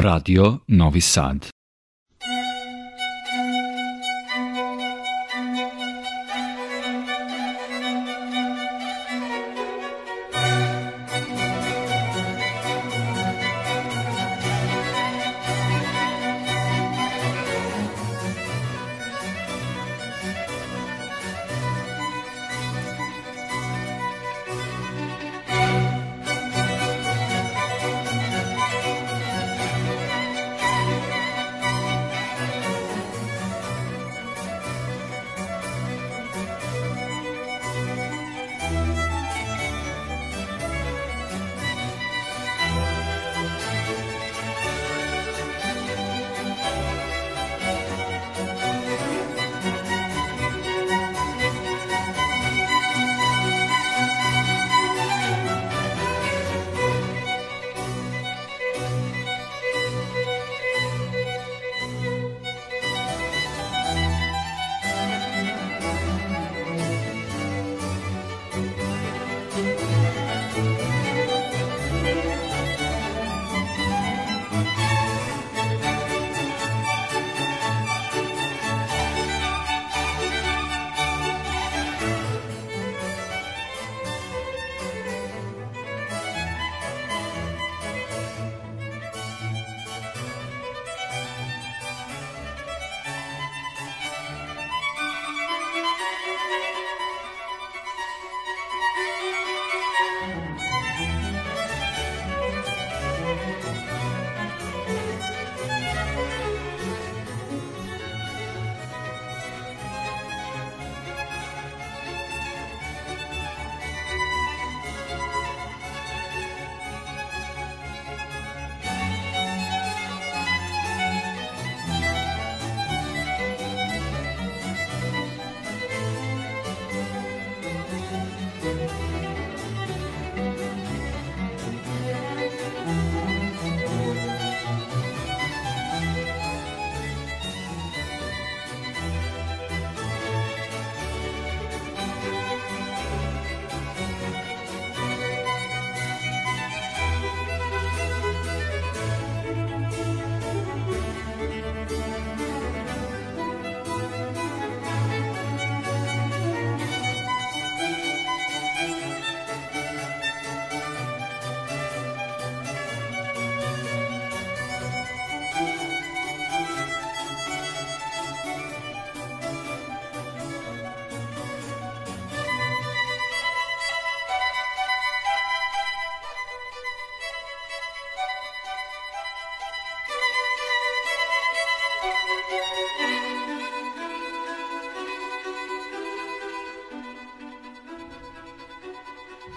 Radio Novi Sad.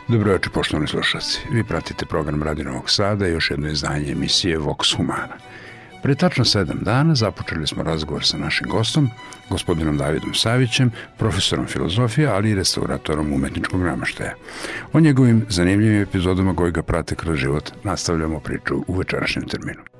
Dobro večer, poštovani slušalci. Vi pratite program Radio Novog Sada i još jedno izdanje emisije Vox Humana. Pre tačno sedam dana započeli smo razgovor sa našim gostom, gospodinom Davidom Savićem, profesorom filozofije, ali i restauratorom umetničkog namaštaja. O njegovim zanimljivim epizodama koji ga prate kroz život nastavljamo priču u večerašnjem terminu.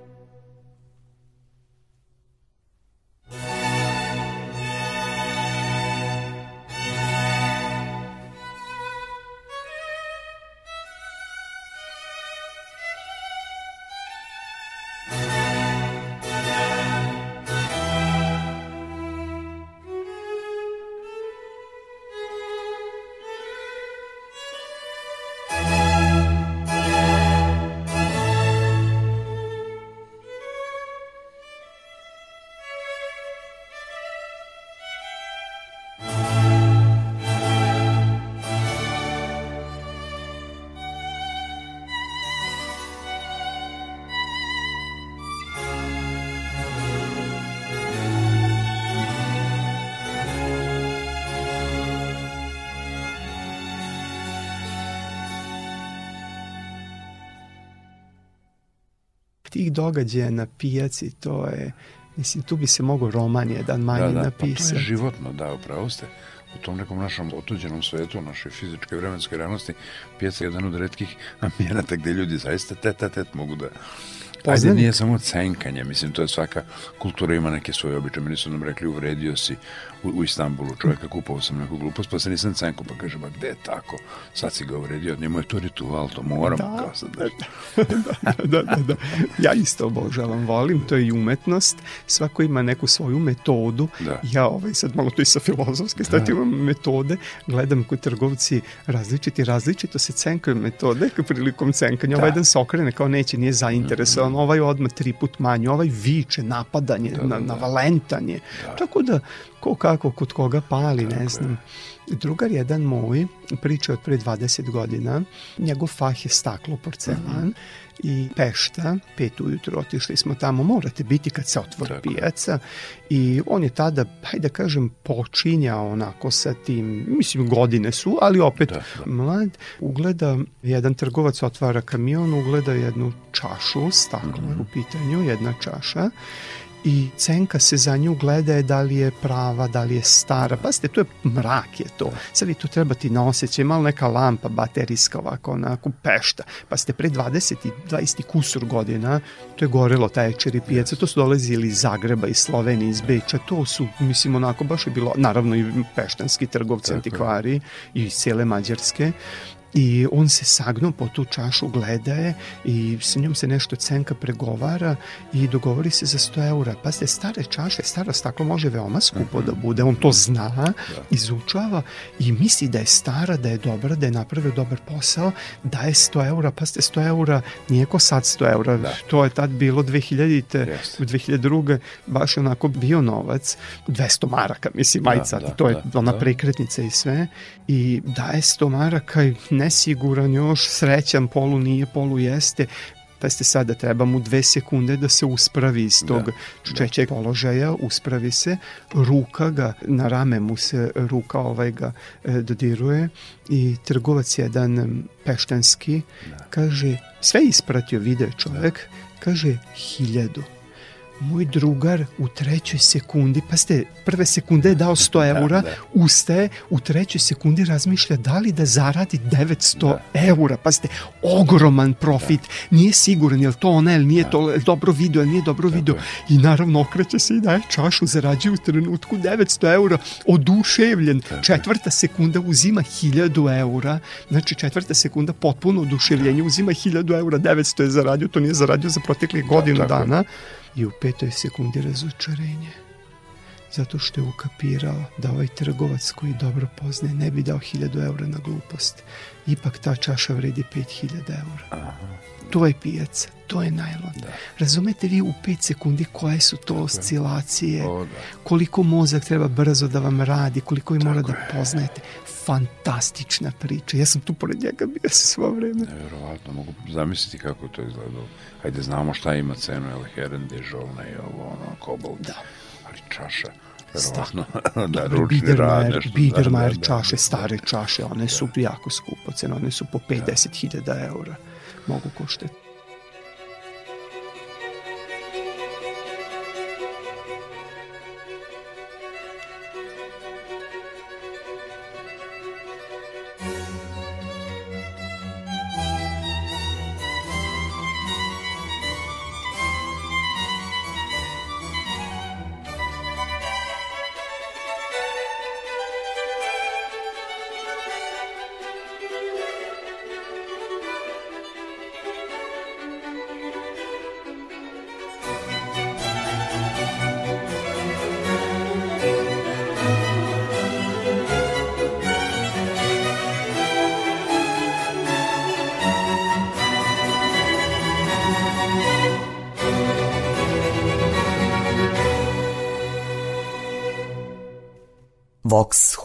Tih događaja na pijaci, to je, mislim, tu bi se mogo roman jedan manje da, da, napisati. Pa to je životno, da, upravo ste. u tom nekom našom otuđenom svetu, našoj fizičkoj vremenskoj realnosti, pijaca je jedan od redkih ambijenata gde ljudi zaista tet a tet mogu da Ajde, nije samo cenkanje, mislim, to je svaka kultura ima neke svoje običaje. Meni su nam rekli, uvredio si u, u Istanbulu čovjeka, kupao sam neku glupost, pa se nisam cenko, pa kaže, ba gde je tako? Sad si ga uvredio, njemu je to ritual, to moram, da, kao sad. Da, da, da, da, da. Ja isto obožavam, volim, to je i umetnost, svako ima neku svoju metodu. Da. Ja ovaj, sad malo to i sa filozofske da. imam metode, gledam kod trgovci različiti, različito se cenkaju metode prilikom cenkanja. Da. Ovaj jedan se okrene kao neće, nije zainteresovan, -hmm. ovaj odmah tri put manje, ovaj viče, napadanje, da, da, na, da. navalentanje. Da. Tako da ko kako kod koga pali, Tako ne znam. Je. Drugar jedan moj, priča od pre 20 godina, njegov fah je staklo, porcelan, mm -hmm i Pešta, pet ujutro otišli smo tamo, morate biti kad se otvori Tako. pijaca i on je tada, hajde da kažem, počinjao onako sa tim, mislim godine su, ali opet da, da. mlad, ugleda, jedan trgovac otvara kamion, ugleda jednu čašu, staklo mm -hmm. u pitanju, jedna čaša i cenka se za nju gleda je da li je prava, da li je stara. Pazite, to je mrak je to. Sad vi tu treba ti na osjećaj, malo neka lampa baterijska ovako, onako pešta. Pa ste pre 20 i 20 kusur godina, to je gorelo taj čeri pijaca, to su dolazili iz Zagreba, iz Slovenije, iz Beča, to su, mislim, onako baš je bilo, naravno i peštanski trgovci, antikvari i iz cijele Mađarske i on se sagnuo po tu čašu, gleda je i sa njom se nešto cenka pregovara i dogovori se za 100 eura. Pazite, stare čaše, staro staklo može veoma skupo da bude, on to zna, da. izučava i misli da je stara, da je dobra, da je napravio dobar posao, daje 100 eura, pazite, 100 eura nije ko sad 100 eura, da. to je tad bilo 2000-te, u 2002. baš onako bio novac, 200 maraka, mislim, da, da, to je da, ona da. prekretnica i sve, i daje 100 maraka i nesiguran još, srećan, polu nije, polu jeste, pa ste sada treba mu dve sekunde da se uspravi iz tog da, čečeg da. položaja, uspravi se, ruka ga, na rame mu se ruka ovaj ga e, dodiruje i trgovac jedan peštanski da. kaže, sve ispratio video čovek, da. kaže hiljadu moj drugar u trećoj sekundi, pa ste, prve sekunde je dao 100 da, eura, da, da. ustaje, u trećoj sekundi razmišlja da li da zaradi 900 da. eura, pa ste, ogroman profit, da. nije siguran je li to ona, ili nije da. to dobro video, nije dobro video, i naravno okreće se i daje čašu, zarađuje u trenutku 900 eura, oduševljen, da. četvrta sekunda uzima 1000 eura, znači četvrta sekunda potpuno oduševljenje, uzima 1000 eura, 900 je zaradio, to nije zaradio za proteklih godinu da, dana, i u petoj sekundi razočarenje. Zato što je ukapirao da ovaj trgovac koji dobro poznaje ne bi dao hiljadu eura na glupost. Ipak ta čaša vredi 5000 eura. Aha. To je pijaca, to je najlon. Da. Razumete vi u 5 sekundi koje su to Tako oscilacije, o, da. koliko mozak treba brzo da vam radi, koliko vi mora da poznajete. Fantastična priča. Ja sam tu pored njega bio se svo vreme. Neverovatno, mogu zamisliti kako to izgledalo. Hajde, znamo šta ima cenu, El Heren, Dežolna i ovo, ono, Kobold. Da. Čaša, verovatno, da, ručni Biedermeier, rad, nešto. Biedermeier da, da, čaše, da, stare čaše, one su da. jako skupo cene, one su po 50.000 da. eura mogu koštati. Vox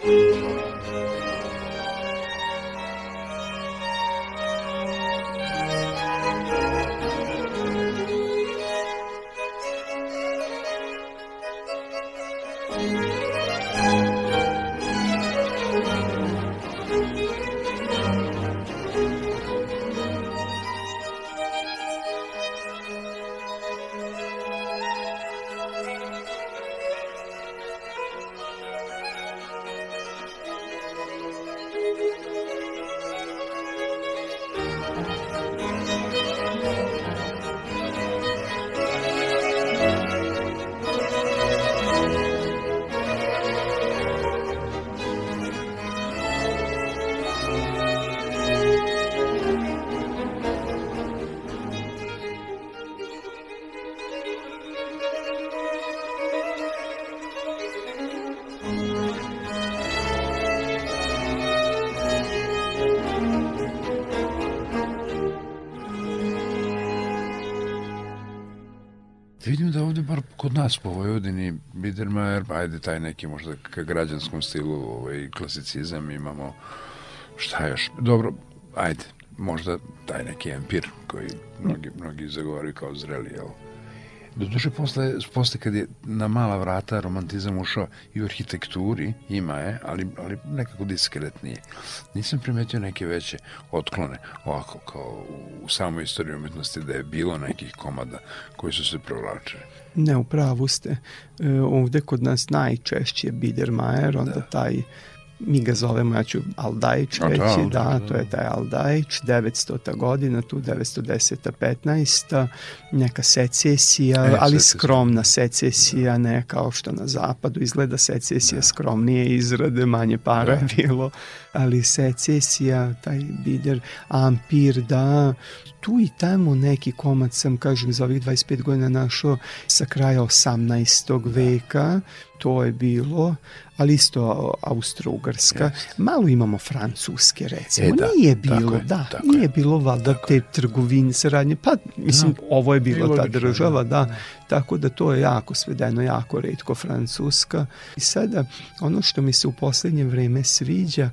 Humana Vidim da ovde, bar kod nas po Vojvodini, Biedermajer, ajde taj neki možda ka građanskom stilu ovaj, klasicizam imamo, šta još, dobro, ajde, možda taj neki empir koji mnogi, mnogi zagovaraju kao zreli, jel? Doduše, posle, posle kad je na mala vrata romantizam ušao i u arhitekturi, ima je, ali, ali nekako diskretnije. Nisam primetio neke veće otklone, ovako kao u samoj istoriji umetnosti da je bilo nekih komada koji su se provlačili. Ne, u pravu ste. E, ovde kod nas najčešće je Biedermajer, onda da. taj mi ga zovemo, ja ću Aldajić reći, da, da, da, to je taj Aldajić, 900. godina, tu 910. 15. neka secesija, e, ali skromna secesija, ne kao što na zapadu izgleda secesija, da. skromnije izrade, manje para da. je bilo, ali secesija, taj bider, ampir, da, tu i tamo neki komad sam, kažem, za ovih 25 godina našao sa kraja 18. Da. veka, to je bilo, ali isto Austro-Ugarska. Yes. Malo imamo francuske, recimo. E, da, nije bilo, je, da, nije je. bilo valjda te trgovine, saradnje, pa mislim, da, ovo je bila ta država, da, da, tako da to je jako svedeno, jako redko francuska. I sada, ono što mi se u poslednje vreme sviđa,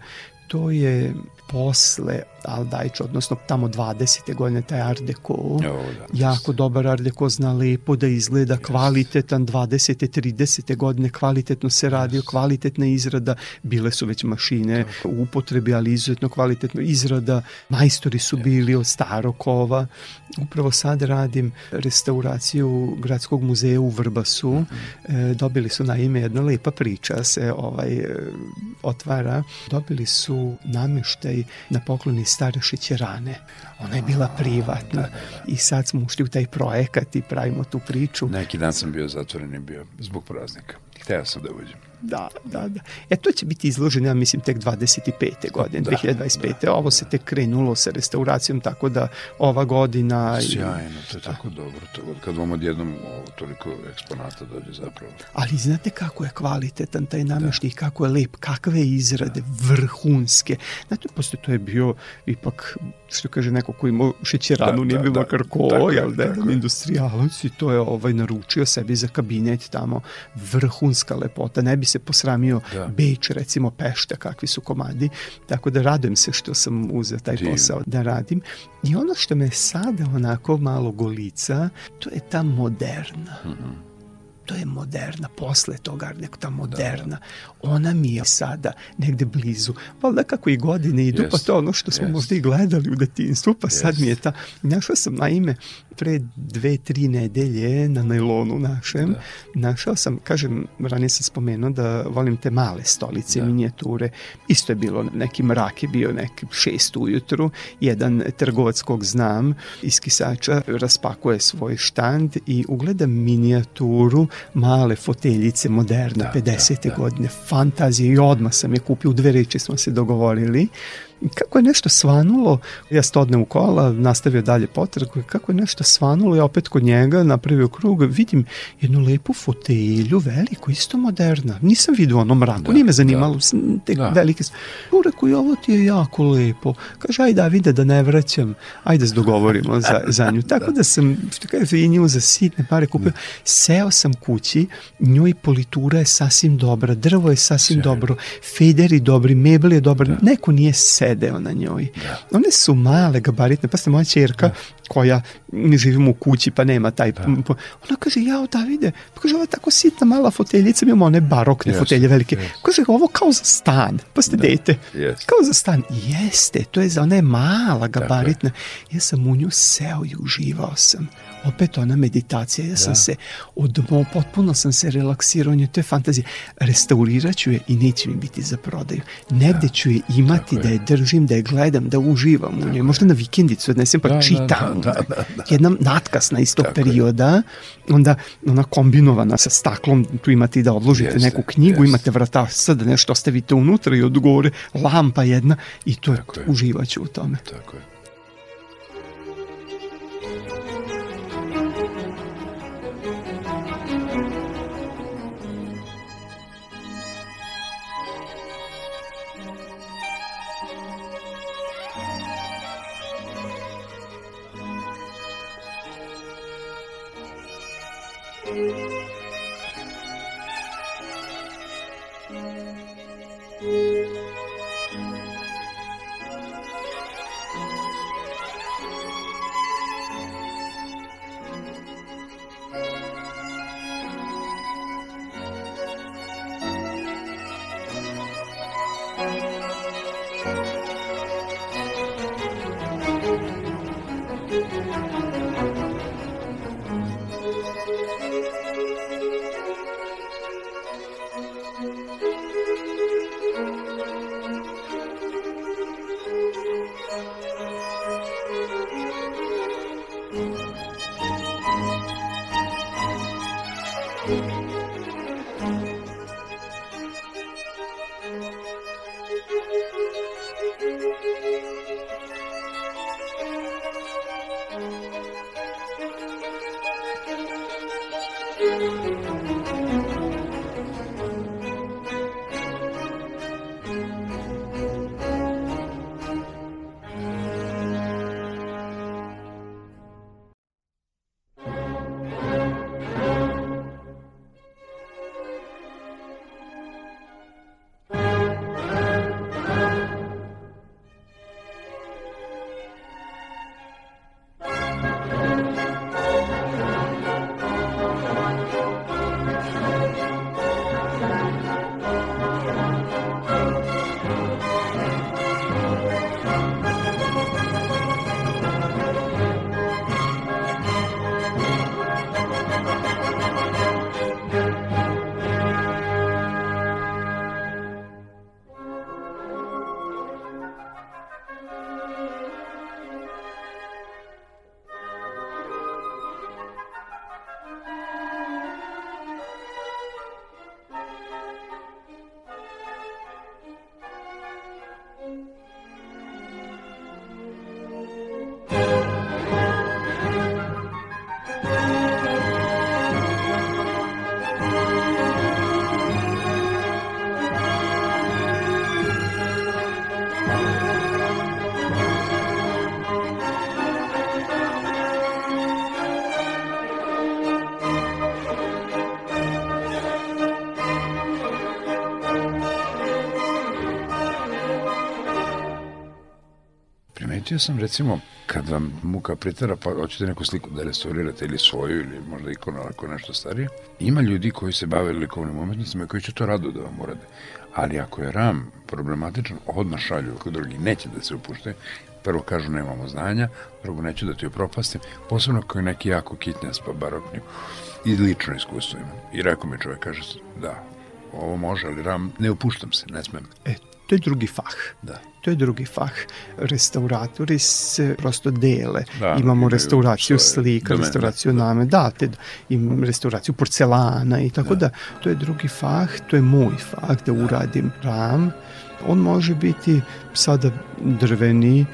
to je posle Aldajča, odnosno tamo 20. godine taj Art Deco, o, da, jako dobar Art Deco zna lepo da izgleda, kvalitetan 20. 30. godine, kvalitetno se radio, kvalitetna izrada, bile su već mašine Tako. u upotrebi, ali izuzetno kvalitetno izrada, majstori su bili od starokova. Upravo sad radim restauraciju Gradskog muzeja u Vrbasu, mm -hmm. e, dobili su na ime jedna lepa priča se ovaj e, otvara, dobili su nameštaj na pokloni stare šećerane. Ona je bila privatna i sad smo ušli u taj projekat i pravimo tu priču. Neki dan sam bio zatvoren i bio zbog praznika. Hteo sam da uđem. Da, da, da. E, to će biti izloženo, ja mislim, tek 25. godine, da, 2025. Da, Ovo se tek krenulo sa restauracijom, tako da ova godina... Sjajno, to je da. tako dobro. To, kad vam odjednom toliko eksponata dođe zapravo. Ali znate kako je kvalitetan taj nameštaj, da. kako je lep, kakve izrade, da. vrhunske. Znate, posle to je bio ipak, što kaže neko ko ima šećeranu, da, nije da, bilo da, ko, jel da, jedan industrijalac i to je ovaj naručio sebi za kabinet tamo, vrhunska lepota, ne bi se posramio da. Beč, recimo Pešta, kakvi su komadi, tako da radujem se što sam uzeo taj Divno. posao da radim. I ono što me sada onako malo golica, to je ta moderna. Mm -hmm to je moderna, posle toga neko ta moderna, da, ona mi je sada negde blizu. Valjda kako i godine idu, yes. pa to ono što smo yes. možda i gledali u detinstvu, pa yes. sad mi je ta, našao sam naime pre dve, tri nedelje na najlonu našem, da. našao sam, kažem, ranije sam spomenuo da volim te male stolice, da. minijature, isto je bilo, neki mrak je bio neki šest ujutru, jedan trgovac kog znam iz Kisača raspakuje svoj štand i ugleda minijaturu male foteljice moderne, da, 50. Da, da. godine, fantazije i odmah sam je kupio, u dve reči smo se dogovorili kako je nešto svanulo, ja stodne u kola, nastavio dalje potragu, kako je nešto svanulo, ja opet kod njega napravio krug, vidim jednu lepu fotelju, veliku, isto moderna. Nisam vidio ono mraku, da, nije me zanimalo, da. te da. velike. U reku, ovo ti je jako lepo. Kaže, ajde, da vide da ne vraćam, ajde se dogovorimo za, za nju. Tako da, da sam, što kaže, i nju za sitne pare kupio. Da. Seo sam kući, njoj politura je sasvim dobra, drvo je sasvim Sjajno. dobro, federi dobri, mebel je dobar, da. neko nije sedeo na njoj. Da. One su male, gabaritne, pa ste moja čerka, da koja mi živimo u kući pa nema taj da. ona kaže jao Davide pa kaže ova tako sitna mala foteljica mi imamo one barokne yes, fotelje velike yes. kaže ovo kao za stan pa ste da. dete yes. kao za stan jeste to je za ona je mala gabaritna ja sam u nju seo i uživao sam opet ona meditacija, ja sam da. se odmo, potpuno sam se relaksirao, to je fantazija. Restaurirat ću je i neće mi biti za prodaju. Negde da. ću je imati, da je držim, da je gledam, da uživam u njoj. Možda na vikendicu odnesem pa da, da čitam. Da, da, da, da. Jedna natkasna iz tog Tako perioda, je. onda ona kombinovana sa staklom, tu imate da odložite jeste, neku knjigu, jeste. imate vrata sad da nešto ostavite unutra i odgore lampa jedna i to Tako je. uživaću u tome. Tako je. Primetio sam recimo kad vam muka pritara pa hoćete neku sliku da restaurirate ili svoju ili možda ikonu ako nešto starije, ima ljudi koji se bave likovnim umetnicima koji će to rado da vam urade. Ali ako je RAM problematičan, odmah šalju kod drugi, neće da se upušte. Prvo kažu nemamo znanja, drugo neću da ti upropastim, posebno ako je neki jako kitnjas pa baroknju. I lično iskustvo imam. I rekao mi čovjek, kaže da, ovo može, ali RAM, ne upuštam se, ne smem. E, to je drugi fah. Da. To je drugi fah. Restauratori se prosto dele. Da, Imamo restauraciju slika, domene. restauraciju name, da, te, im restauraciju porcelana i tako da. da. To je drugi fah, to je moj fah da uradim ram. On može biti sada drveni,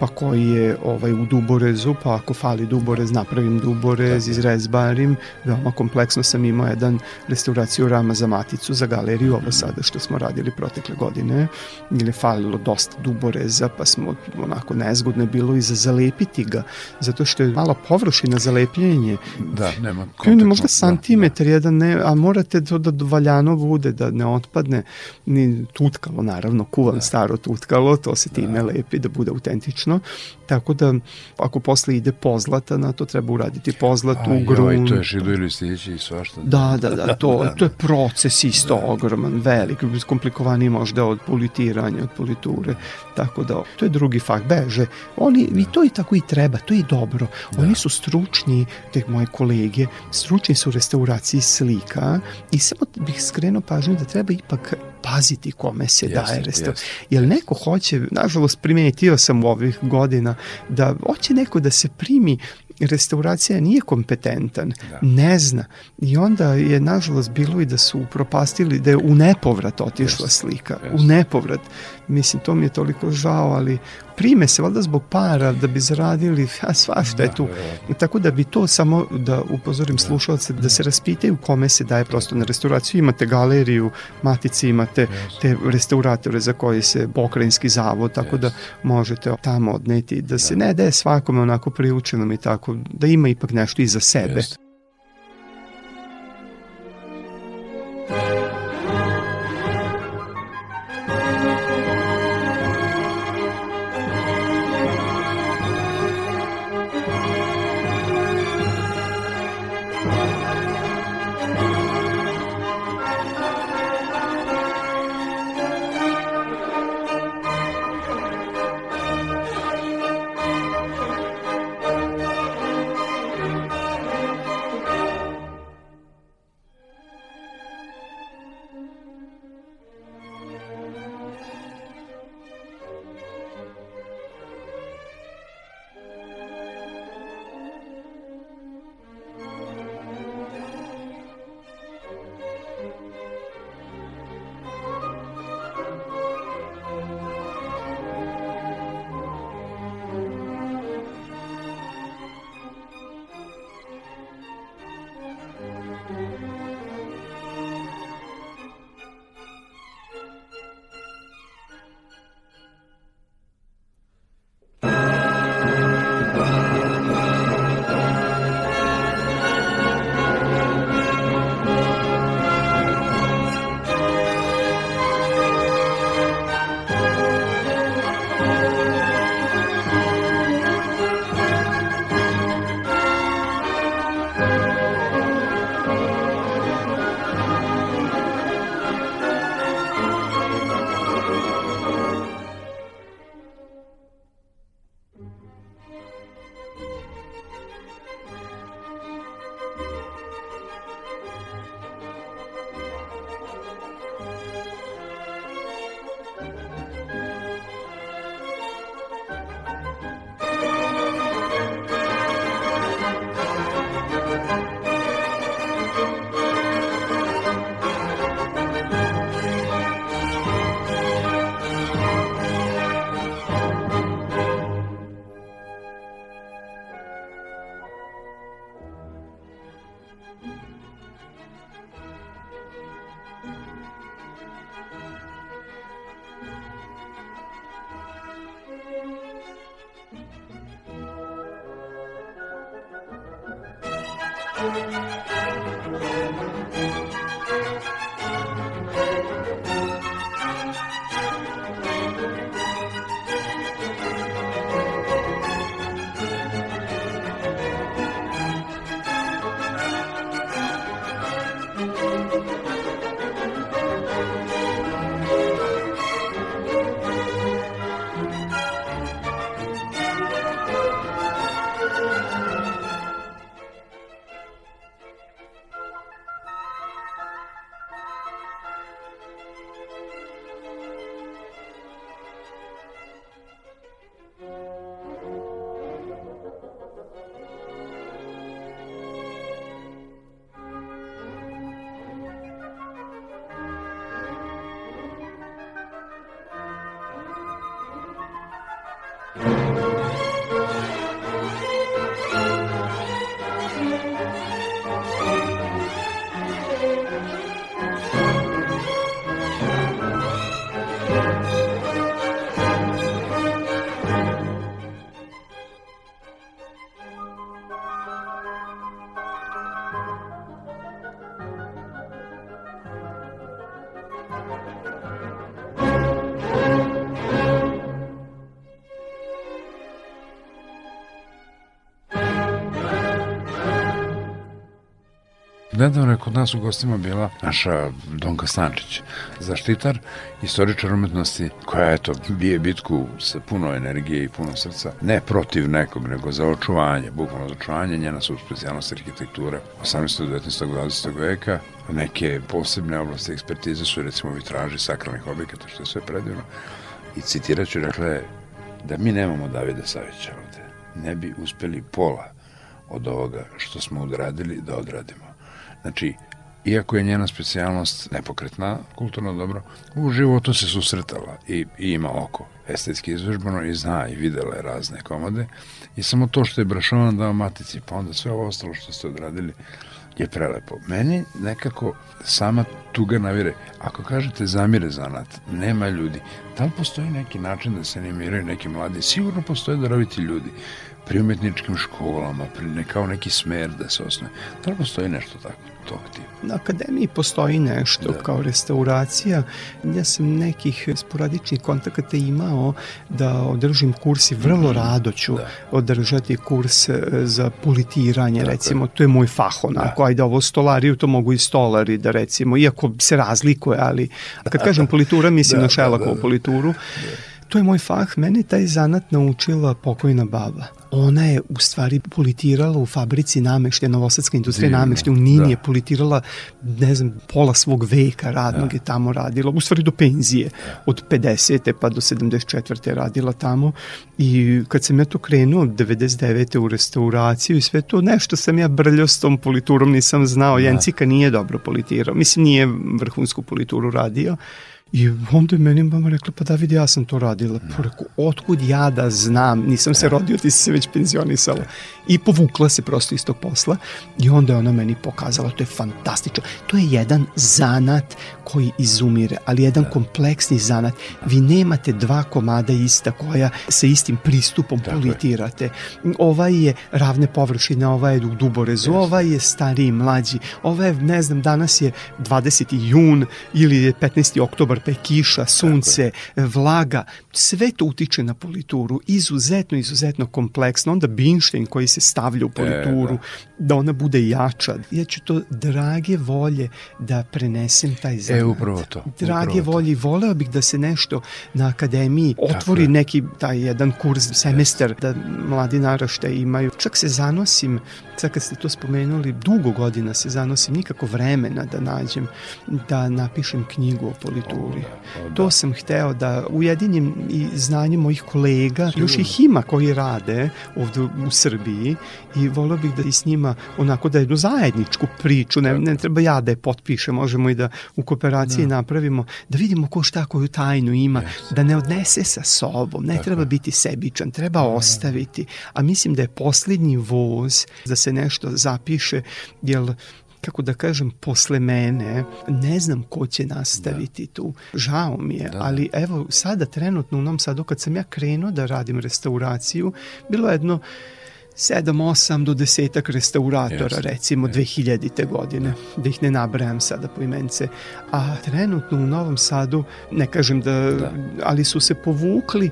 pa koji je ovaj u duborezu, pa ako fali duborez, napravim duborez, izrezbarim, veoma kompleksno sam imao jedan restauraciju rama za maticu, za galeriju, ovo sada što smo radili protekle godine, ili je falilo dosta duboreza, pa smo onako nezgodno je bilo i za zalepiti ga, zato što je mala površina za lepljenje. Da, nema kontaktno. Možda santimetar da, jedan, ne, a morate to da valjano bude, da ne otpadne, ni tutkalo, naravno, kuvam da. staro tutkalo, to se time da. lepi, da bude autentično no, tako da ako posle ide pozlata, na to treba uraditi pozlatu, A, grunt. Joj, to je šido ili stići i svašta. Da, da, da, to, to je proces isto da. ogroman, velik, komplikovaniji možda od politiranja, od politure, tako da to je drugi fakt, beže. Oni, da. i to i tako i treba, to je dobro. Da. Oni su stručni, te moje kolege, stručni su u restauraciji slika i samo bih skrenuo pažnju da treba ipak paziti kome se jeste, daje restauracija. Jer neko hoće, nažalost primetio sam u ovih godina, da hoće neko da se primi restauracija nije kompetentan, da. ne zna. I onda je nažalost bilo i da su upropastili, da je u nepovrat otišla yes. slika. Yes. U nepovrat. Mislim, to mi je toliko žao, ali prime se valjda zbog para da bi zaradili, a svašta da, je tu. Da, Tako da bi to samo da upozorim da. slušalce da se raspitaju kome se daje prosto na restauraciju. Imate galeriju, matici imate te restauratore za koji se pokrajinski zavod, tako da možete tamo odneti da se da. ne daje svakome onako priučenom i tako, da ima ipak nešto iza sebe. Nedavno je kod nas u gostima bila naša Donka Stančić, zaštitar, istoričar umetnosti, koja eto, bije bitku sa puno energije i puno srca, ne protiv nekog, nego za očuvanje, bukvalno za očuvanje, njena su specijalnost arhitekture 18. 19. 20. veka, neke posebne oblasti ekspertize su recimo vitraži sakralnih objekata, što je sve predivno. I citirat ću, dakle, da mi nemamo Davida Savića ovde, ne bi uspeli pola od ovoga što smo odradili da odradimo. Znači, iako je njena specijalnost nepokretna, kulturno dobro, u životu se susretala i, i ima oko estetski izvežbano i zna i videla je razne komode i samo to što je Brašovan dao matici, pa onda sve ovo ostalo što ste odradili je prelepo. Meni nekako sama tuga navire. Ako kažete zamire zanat, nema ljudi. Da li postoji neki način da se animiraju neki mladi? Sigurno postoje daroviti ljudi pri umetničkim školama, pri ne, kao neki smer da se osnoje. Da li postoji nešto tako? tog tipa? Na akademiji postoji nešto da. kao restauracija. Ja sam nekih sporadičnih kontakata imao da održim kurs i vrlo mm. rado ću da. održati kurs e, za politiranje, Tako recimo, to je moj fah onako, da. ajde ovo stolariju, to mogu i stolari da recimo, iako se razlikuje, ali kad da, kažem da. politura, mislim da, na Šelakovu da, da, polituru, da to je moj fah. Mene taj zanat naučila pokojna baba. Ona je u stvari politirala u fabrici namešlja, Novosadska industrija namešlja u Nini da. je politirala, ne znam, pola svog veka radnog da. je tamo radila, u stvari do penzije, od 50. pa do 74. radila tamo i kad sam ja to krenuo 99. u restauraciju i sve to, nešto sam ja brljao s tom politurom, nisam znao, da. Jencika nije dobro politirao, mislim nije vrhunsku polituru radio, I onda je meni mama rekla, pa David, ja sam to radila. Pa rekao, otkud ja da znam, nisam se rodio, ti si se već penzionisala. I povukla se prosto iz tog posla i onda je ona meni pokazala, to je fantastično. To je jedan zanat koji izumire, ali jedan da. kompleksni zanat. Vi nemate dva komada ista koja sa istim pristupom Tako politirate. Je. Ovaj je ravne površine, ovaj je u duborezu, yes. ovaj je stariji, mlađi, ovaj je, ne znam, danas je 20. jun ili je 15. oktobar je kiša, sunce, vlaga, sve to utiče na polituru, izuzetno, izuzetno kompleksno. Onda Binštein koji se stavlja u polituru, e, da. da ona bude jača. Ja ću to drage volje da prenesem taj zanat. E, upravo to. Drage upravo volje, to. voleo bih da se nešto na akademiji otvori dakle. neki taj jedan kurs, semestar, da mladi naraštaj imaju. Čak se zanosim, sad kad ste to spomenuli, dugo godina se zanosim, nikako vremena da nađem, da napišem knjigu o polituri kulturi. Da, da. To sam hteo da ujedinim i znanje mojih kolega, Sigurno. još ih ima koji rade ovde u Srbiji i volio bih da i s njima onako da jednu zajedničku priču, ne, ne treba ja da je potpišem, možemo i da u kooperaciji da. napravimo, da vidimo ko šta koju tajnu ima, yes. da ne odnese sa sobom, ne Tako. treba biti sebičan, treba da. ostaviti, a mislim da je poslednji voz da se nešto zapiše, jer kako da kažem, posle mene, ne znam ko će nastaviti da. tu. Žao mi je, da, da. ali evo sada trenutno u Novom Sadu kad sam ja krenuo da radim restauraciju, bilo je jedno 7, 8 do desetak restauratora, yes. recimo yes. 2000. godine, da ih ne nabrajam sada po imence. A trenutno u Novom Sadu, ne kažem da, da. ali su se povukli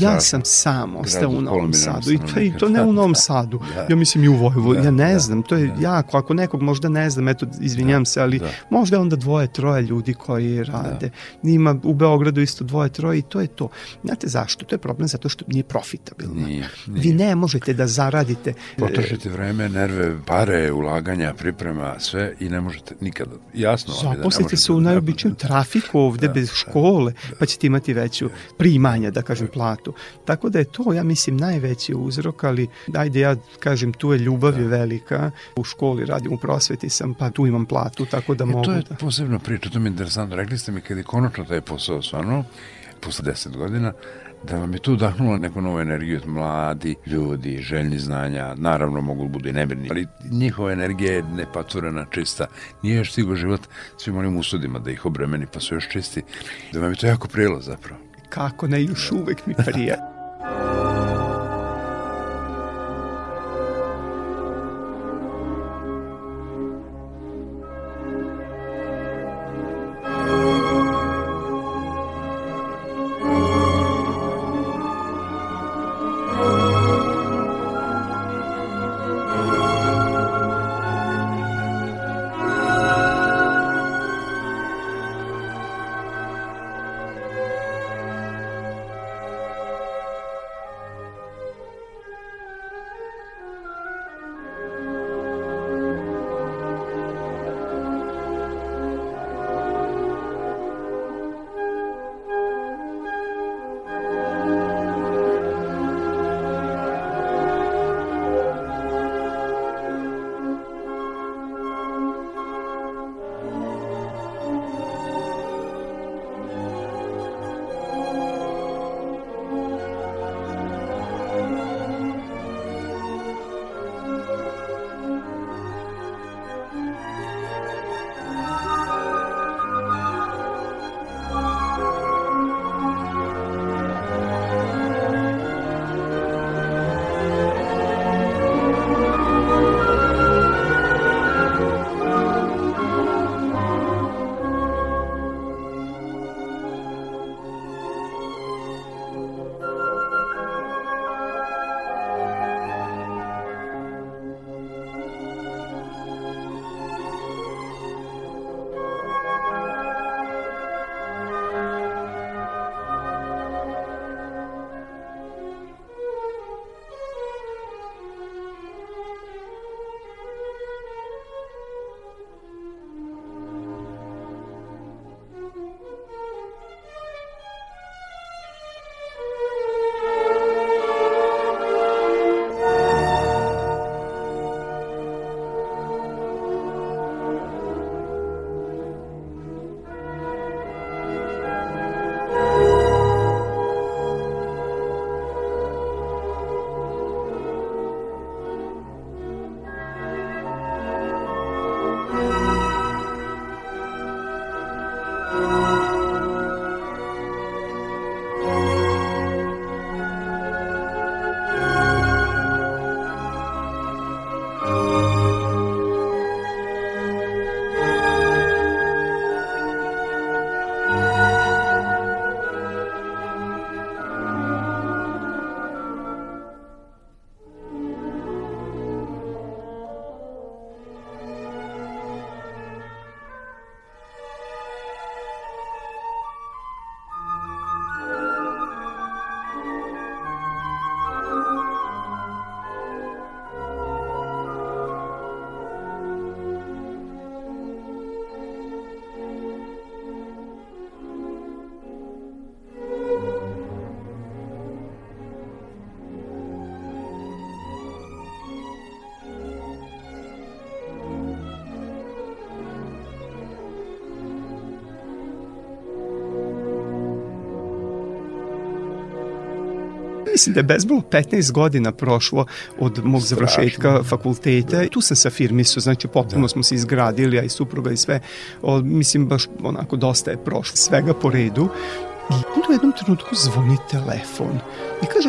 Ja sam sam ostao u Novom Sadu i to, i to ne u Novom Sadu. Da. Ja mislim i u Vojvodini. Da, ja ne da, znam, to je da. jako. Ako nekog možda ne znam, eto, izvinjam da, se, ali da. možda onda dvoje, troje ljudi koji rade. Da. Ima u Beogradu isto dvoje, troje i to je to. Znate zašto? To je problem zato što nije profitabilno. Nije, nije. Vi ne možete da zaradite. E, Potrošite vreme, nerve, pare, ulaganja, priprema, sve i ne možete nikada. Jasno vam je da ne možete. se u najobičnijem trafiku ovde da, bez škole, da, pa ćete imati veću primanja, da kažem, planu platu. Tako da je to, ja mislim, najveći uzrok, ali ajde ja kažem, tu je ljubav je da. velika. U školi radim u prosveti sam, pa tu imam platu, tako da e, mogu to je da... posebna priča, to mi je interesantno. Rekli ste mi kad je konačno taj posao stvarno, posle deset godina, da vam je tu udahnulo neku novu energiju od mladi ljudi, željni znanja, naravno mogu da budu i nemirni, ali njihova energija je nepatvorena, čista. Nije još stigo život svim onim usudima da ih obremeni, pa su još čisti. Da vam je to jako prijelo zapravo kako ne, još uvek mi prija. mislim da je bezbolo 15 godina prošlo od mog Strašno. završetka fakulteta. Da. Tu sam sa firmisu, znači potpuno da. smo se izgradili, a i supruga i sve. O, mislim, baš onako dosta je prošlo svega po redu. I u jednom trenutku zvoni telefon. I kaže,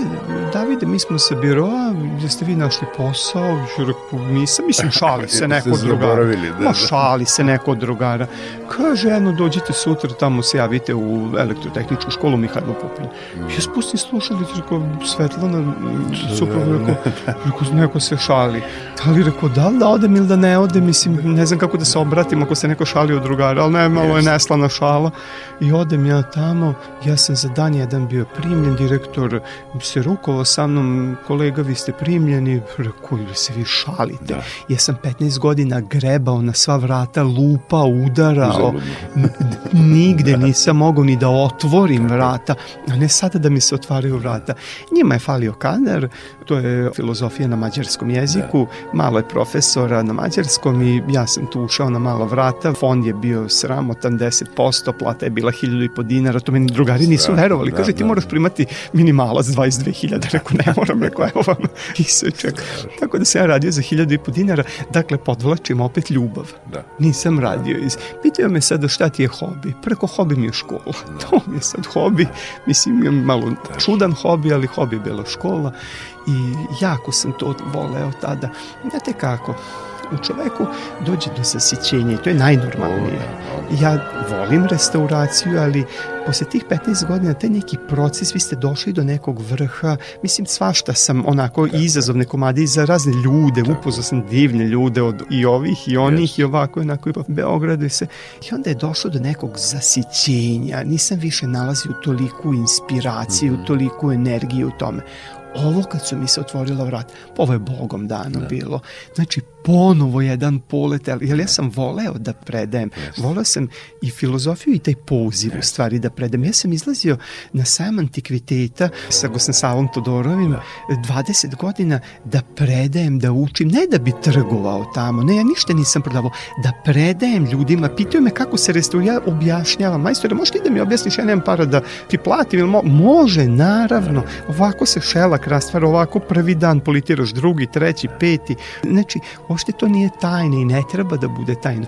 Davide, mi smo sa biroa, gde ste vi našli posao? Rekao, nisam, mislim, šali se neko od drugara. Da, Ma, šali se neko od drugara. Kaže, jedno, dođite sutra, tamo se javite u elektrotehničku školu Mihajlo Pupin. Mm. Ja spustim slušalicu, rekao, Svetlana, supravo, rekao, rekao, neko se šali. Ali rekao, da li da odem ili da ne odem, mislim, ne znam kako da se obratim ako se neko šali od drugara, ali ne, malo je neslana šala. I odem ja tamo, ja sam za dan jedan bio primljen, direktor se rukovao sa mnom, kolega vi ste primljeni, rekao ili se vi šalite. Da. Ja sam 15 godina grebao na sva vrata, lupa, udarao, nigde nisam mogao ni da otvorim vrata, a ne sada da mi se otvaraju vrata. Njima je falio kadar, to je filozofija na mađarskom jeziku, da. malo je profesora na mađarskom i ja sam tu ušao na malo vrata, fond je bio sramotan 10%, plata je bila 1000 dinara, to meni drugari nisu verovali, da, kaže ti da, moraš primati minimalac 22.000, rekao ne moram, rekao evo vam isečak. Tako da se ja radio za 1000 i po dinara, dakle podvlačim opet ljubav. Da. Nisam radio iz... Pitaju me sada šta ti je hobi? Preko hobi mi je škola. Da. To mi je sad hobi, mislim imam malo čudan hobi, ali hobi je bila škola i jako sam to voleo tada. Znate kako, u čoveku dođe do zasićenja i to je najnormalnije. Ja volim restauraciju, ali posle tih 15 godina, taj neki proces, vi ste došli do nekog vrha, mislim svašta sam onako Tako. izazovne komade za razne ljude, upoznao sam divne ljude od i ovih i onih yes. i ovako i onako i po Beogradu i se. I onda je došlo do nekog zasićenja, nisam više nalazio toliku inspiraciju, mm -hmm. toliku energiju u tome ovo kad su mi se otvorila vrat, ovo je Bogom dano da. bilo. Znači, ponovo jedan polet, jer ja sam voleo da predajem. Yes. Voleo sam i filozofiju i taj poziv yes. u stvari da predajem. Ja sam izlazio na sam antikviteta sa Gosna Savom Todorovim da. 20 godina da predajem, da učim, ne da bi trgovao tamo, ne, ja ništa nisam prodavao, da predajem ljudima, pitaju me kako se restaurira, ja objašnjavam, majstore, možeš ti da mi objasniš, ja nemam para da ti platim, ili mo može, naravno, ovako se šelak rastvara, ovako prvi dan politiraš, drugi, treći, peti, znači, uopšte to nije tajna i ne treba da bude tajna.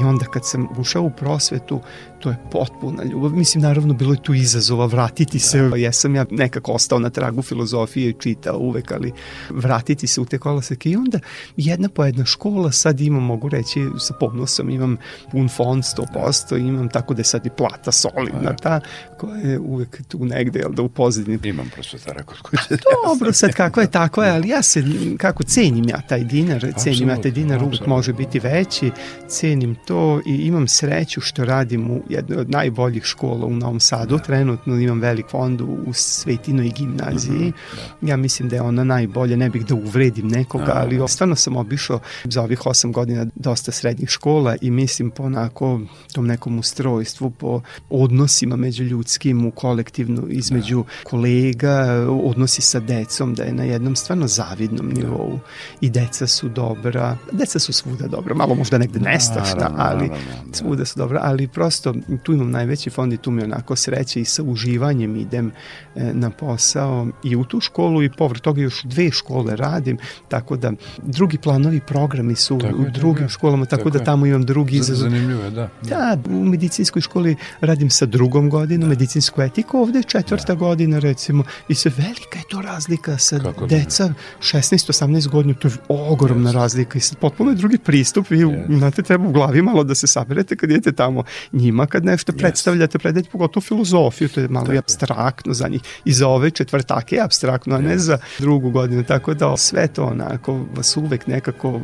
I onda kad sam ušao u prosvetu, to je potpuna ljubav. Mislim, naravno, bilo je tu izazova vratiti se. Da. Jesam ja nekako ostao na tragu filozofije i čitao uvek, ali vratiti se u te koloseke. I onda jedna po jedna škola, sad imam, mogu reći, sa ponosom, imam pun fond 100%, imam tako da je sad i plata solidna da. ta, koja je uvek tu negde, jel da u pozadini. Imam prosvetara kod kuće. Dobro, sad kako je, tako je, ali ja se, kako cenim ja taj dinar, cenim ja taj dinar, uvek može biti veći, cenim to i imam sreću što radim u jednoj od najboljih škola u Novom Sadu. Da. Trenutno imam velik fond u Svetinoj gimnaziji. Da. Ja mislim da je ona najbolja, ne bih da uvredim nekoga, da. ali stvarno sam obišao za ovih osam godina dosta srednjih škola i mislim po onako tom nekom ustrojstvu, po odnosima među ljudskim u kolektivnu između da. kolega, odnosi sa decom, da je na jednom stvarno zavidnom da. nivou i deca su dobra, deca su svuda dobra, malo možda negde nestašna, ali svuda su dobra, ali prosto tu imam najveći fond i tu mi onako sreće i sa uživanjem idem e, na posao i u tu školu i povrh toga još dve škole radim, tako da drugi planovi programi su tako u je, drugim tako školama, tako, tako da tamo imam drugi izazov. Zanimljivo je, da. Da, u medicinskoj školi radim sa drugom godinom, da. medicinsku etiku, ovde je četvrta da. godina recimo i se velika je to razlika sa Kako deca 16-18 godina, to je ogromna yes. razlika i potpuno je drugi pristup, vi yes. znate, treba u glavi malo da se saberete kad idete tamo njima, kad nešto predstavljate, predajte pogotovo filozofiju, to je malo i abstraktno za njih. I za ove četvrtake je abstraktno, a ne za drugu godinu. Tako da sve to onako vas uvek nekako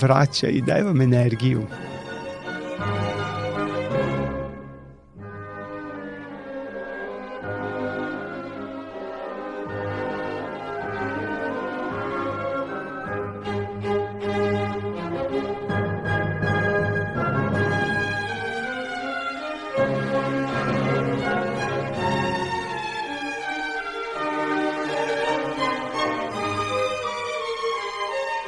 vraća i daje vam energiju.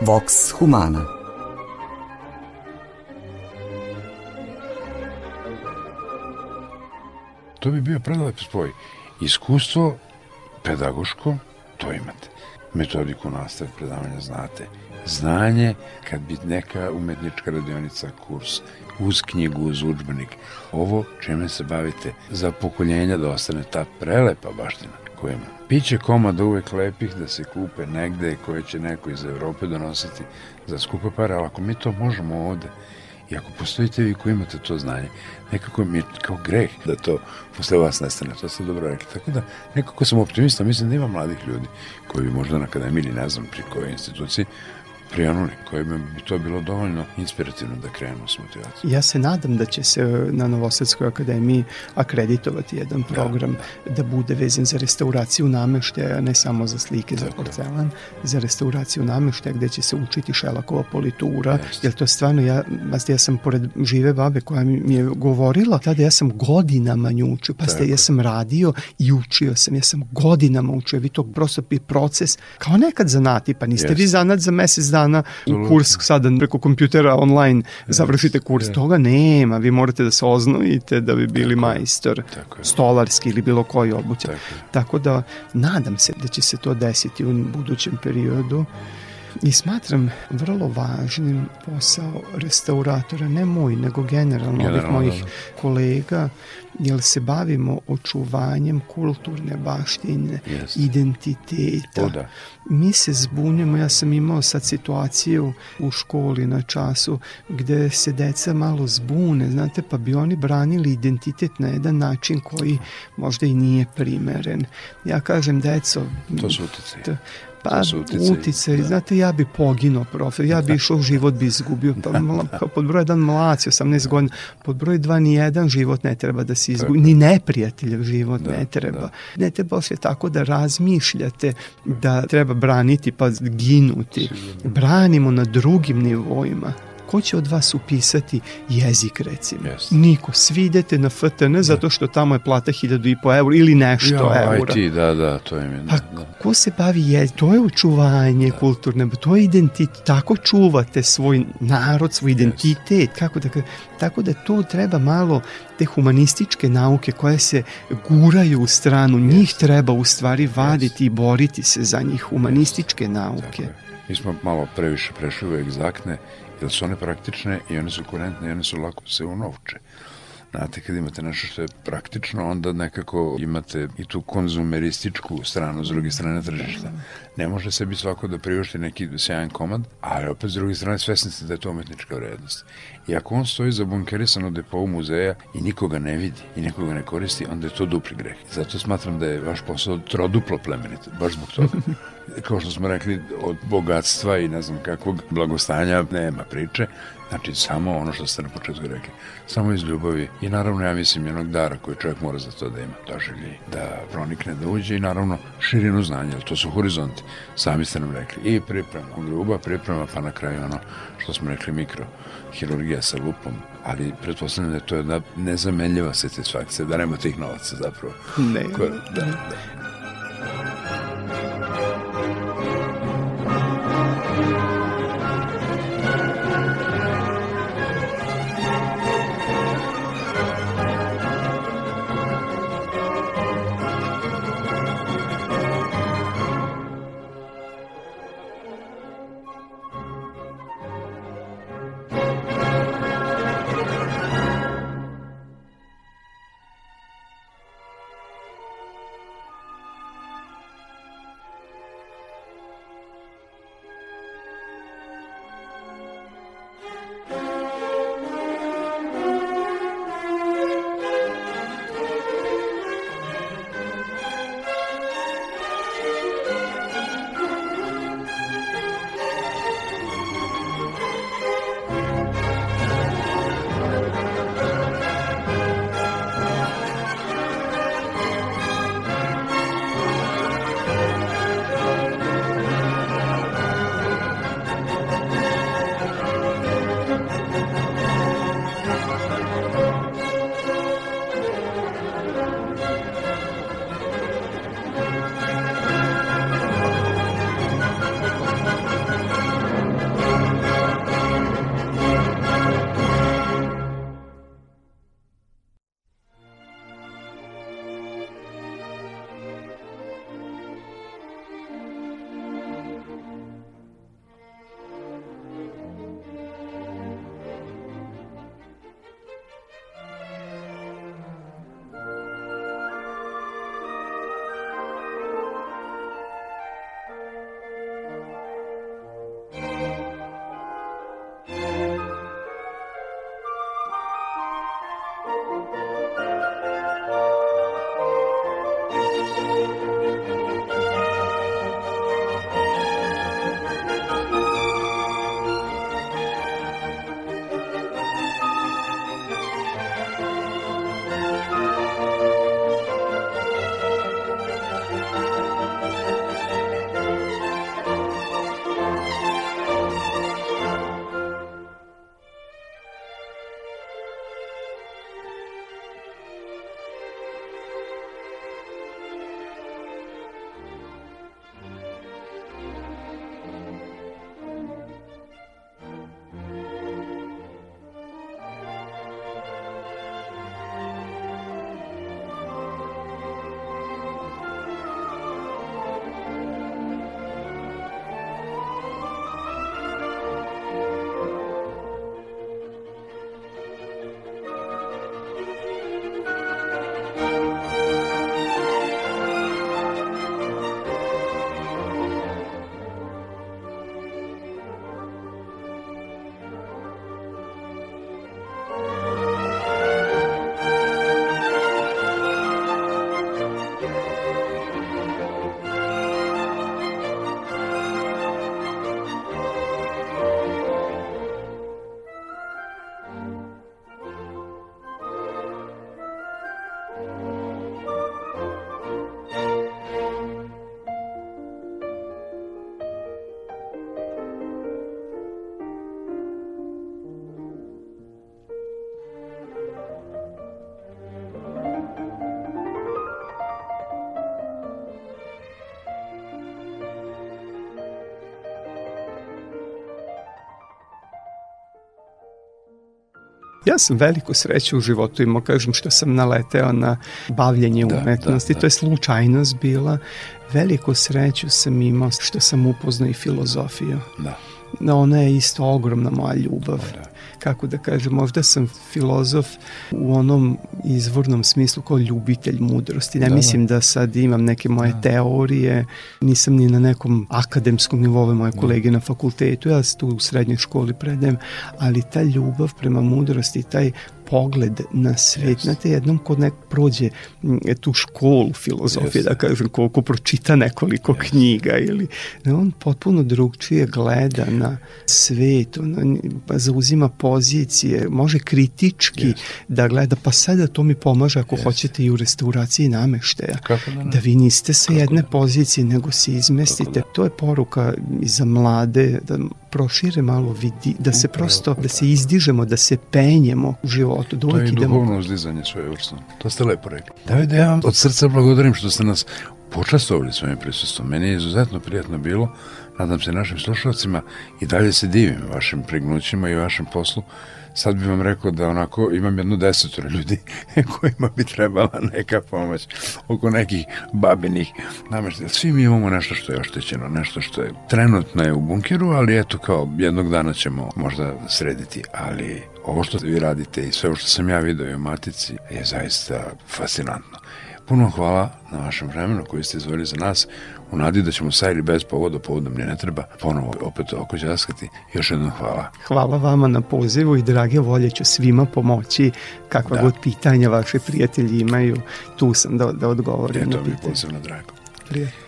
Vox Humana To bi bio predalep spoj. Iskustvo pedagoško, to imate. Metodiku nastave predavanja znate. Znanje, kad bi neka umetnička radionica, kurs, uz knjigu, uz učbenik, ovo čime se bavite, za pokoljenja da ostane ta prelepa baština ima. Piće komada uvek lepih da se kupe negde koje će neko iz Evrope donositi za skupe pare, ali ako mi to možemo ovde, I ako postojite vi koji imate to znanje, nekako mi je kao greh da to posle vas nestane, to ste dobro rekli. Tako da nekako sam optimista, mislim da ima mladih ljudi koji bi možda na akademiji, ne znam pri kojoj instituciji, prijanuli, kojima bi to bilo dovoljno inspirativno da krenu s motivacijom. Ja se nadam da će se na Novosadskoj akademiji akreditovati jedan da, program da, da. da bude vezan za restauraciju nameštaja, ne samo za slike, Tako za porcelan, za restauraciju nameštaja gde će se učiti šelakova politura, Just. jer to stvarno, ja, ja sam pored žive babe koja mi je govorila, tada ja sam godinama nju učio, pa ste, ja sam radio i učio sam, ja sam godinama učio, vi to prosto proces, kao nekad zanati, pa niste Just. vi zanat za mesec dana u kurs sada preko kompjutera online završite kurs. Toga nema, vi morate da se oznojite da bi bili majstor, stolarski ili bilo koji obuća. Tako, tako da nadam se da će se to desiti u budućem periodu. I smatram vrlo važnim posao restauratora, ne moj, nego generalno, generalno ovih mojih da. kolega, jer se bavimo očuvanjem kulturne baštine, yes. identiteta. O, da. Mi se zbunjamo, ja sam imao sad situaciju u školi na času gde se deca malo zbune, znate, pa bi oni branili identitet na jedan način koji možda i nije primeren. Ja kažem, deco... To su utjecaj. Pa, utice, da. znate, ja bi poginuo profil, ja bi išao, život bi izgubio, pa, pa pod broj jedan mlaci, 18 godina, pod broj dva ni jedan život ne treba da se izgubi, ni neprijateljev život da, ne treba. Da. Ne treba sve tako da razmišljate da treba braniti pa ginuti. Branimo na drugim nivoima ko će od vas upisati jezik recimo? Yes. Niko. Svi idete na FTN da. zato što tamo je plata hiljadu i po eura ili nešto ja, eura. IT, da, da, to je mi. Da, pa da. ko se bavi jezik? To je učuvanje da. kulturne, to je identitet. Tako čuvate svoj narod, svoj identitet. Yes. Kako da, tako da to treba malo te humanističke nauke koje se guraju u stranu, yes. njih treba u stvari vaditi yes. i boriti se za njih, humanističke nauke. Mi smo malo previše prešli u egzaktne jer su one praktične i one su kurentne i one su lako se unovče. Znate, kad imate nešto što je praktično, onda nekako imate i tu konzumerističku stranu s druge strane tržišta. Ne može sebi svako da priušti neki sjajan komad, ali opet s druge strane svesni ste da je to umetnička vrednost. I ako on stoji bunkerisan u depovu muzeja i nikoga ne vidi i nikoga ne koristi, onda je to dupli greh. Zato smatram da je vaš posao troduplo plemenit, baš zbog toga. Kao što smo rekli, od bogatstva i ne znam kakvog blagostanja nema priče, Znači, samo ono što ste na početku rekli, samo iz ljubavi. I naravno, ja mislim, jednog dara koji čovjek mora za to da ima, doželji, da pronikne, da uđe i naravno širinu znanja, ali to su horizonti, sami ste nam rekli, i priprema, gruba priprema, pa na kraju ono što smo rekli, mikrohirurgija sa lupom, ali pretpostavljam da je to jedna nezamenljiva satisfakcija, da nema tih novaca zapravo. Ne. Ko, da, da. Ja sam veliku sreću u životu imao, kažem što sam naleteo na bavljenje da, umetnosti, da, da. to je slučajnost bila. Veliku sreću sam imao što sam upoznao i filozofiju. Da ona je isto ogromna moja ljubav. Da. Kako da kažem, možda sam filozof u onom izvornom smislu kao ljubitelj mudrosti. Ne da, da. mislim da sad imam neke moje da. teorije, nisam ni na nekom akademskom nivou moje da. kolege na fakultetu, ja tu u srednjoj školi predajem, ali ta ljubav prema mudrosti, taj pogled na svet. Yes. Znate, jednom kod nek prođe tu školu filozofije, yes. da kažem, ko, ko pročita nekoliko yes. knjiga ili da on potpuno drugčije gleda na svet, on pa zauzima pozicije, može kritički yes. da gleda, pa sada to mi pomaže ako yes. hoćete i u restauraciji nameštaja. Kako da, ne? da vi niste sa Kako jedne da? pozicije, nego se izmestite. Da? To je poruka i za mlade, da prošire malo vidi, da se prosto, da se izdižemo, da se penjemo u životu. Da to je duhovno uzdizanje svoje vrste. To ste lepo rekli. Davide, ja vam od srca благодарim što ste nas počastovali svojim prisustvom. Meni je izuzetno prijatno bilo, nadam se našim slušalcima i dalje se divim vašim prignućima i vašem poslu sad bih vam rekao da onako imam jednu desetora ljudi kojima bi trebala neka pomoć oko nekih babinih nameštaja. Svi mi imamo nešto što je oštećeno, nešto što je trenutno je u bunkeru, ali eto kao jednog dana ćemo možda srediti, ali ovo što vi radite i sve što sam ja video u Matici je zaista fascinantno. Puno hvala na vašem vremenu koji ste izvojili za nas u nadi da ćemo sa ili bez povoda, povodom mi ne treba ponovo opet oko džaskati. Još jednom hvala. Hvala vama na pozivu i drage volje ću svima pomoći kakva da. god pitanja vaši prijatelji imaju. Tu sam da, da odgovorim pitanje. To mi je posebno drago. Prijatelj.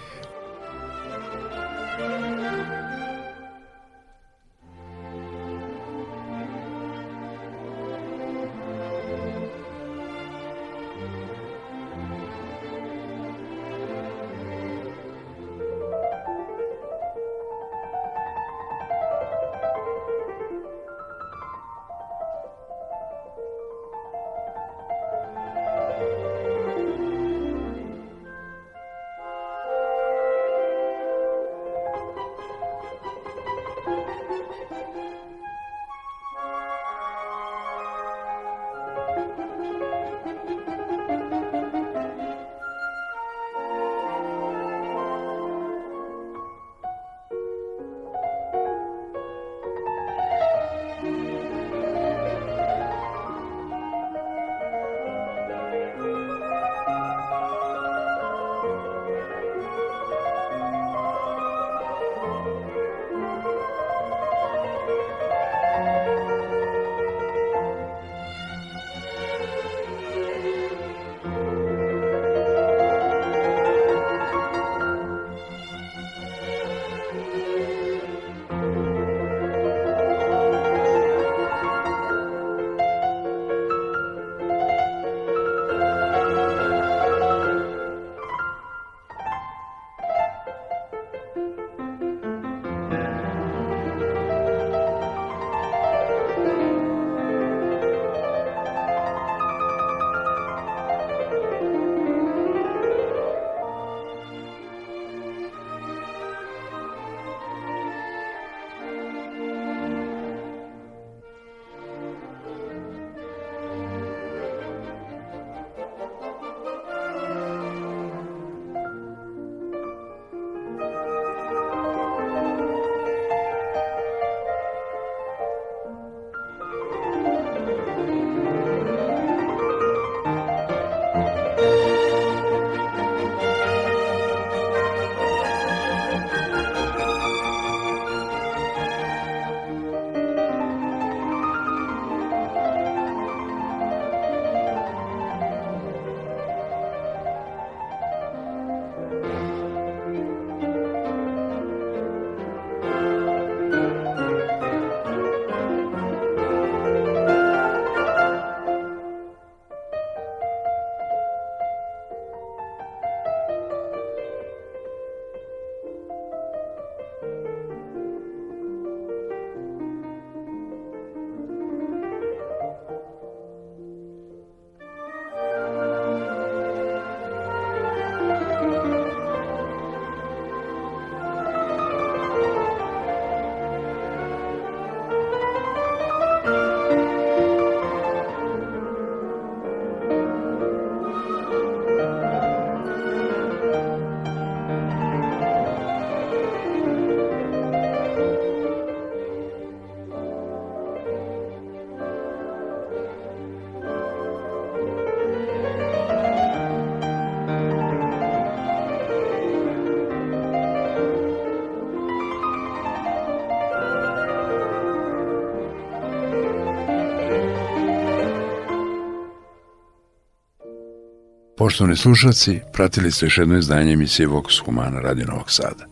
Poštovani slušalci, pratili ste još jedno izdanje emisije Vox Humana Radio Novog Sada.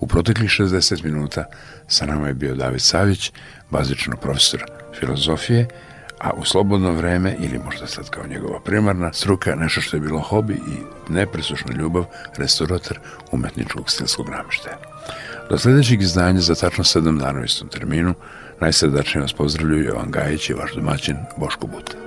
U proteklih 60 minuta sa nama je bio David Savić, bazično profesor filozofije, a u slobodno vreme, ili možda sad kao njegova primarna struka, nešto što je bilo hobi i nepresušna ljubav, restaurator umetničkog stilskog nameštaja. Do sledećeg izdanja za tačno 7 dana u istom terminu, najsredačnije vas pozdravljuju Jovan Gajić i vaš domaćin Boško Buta.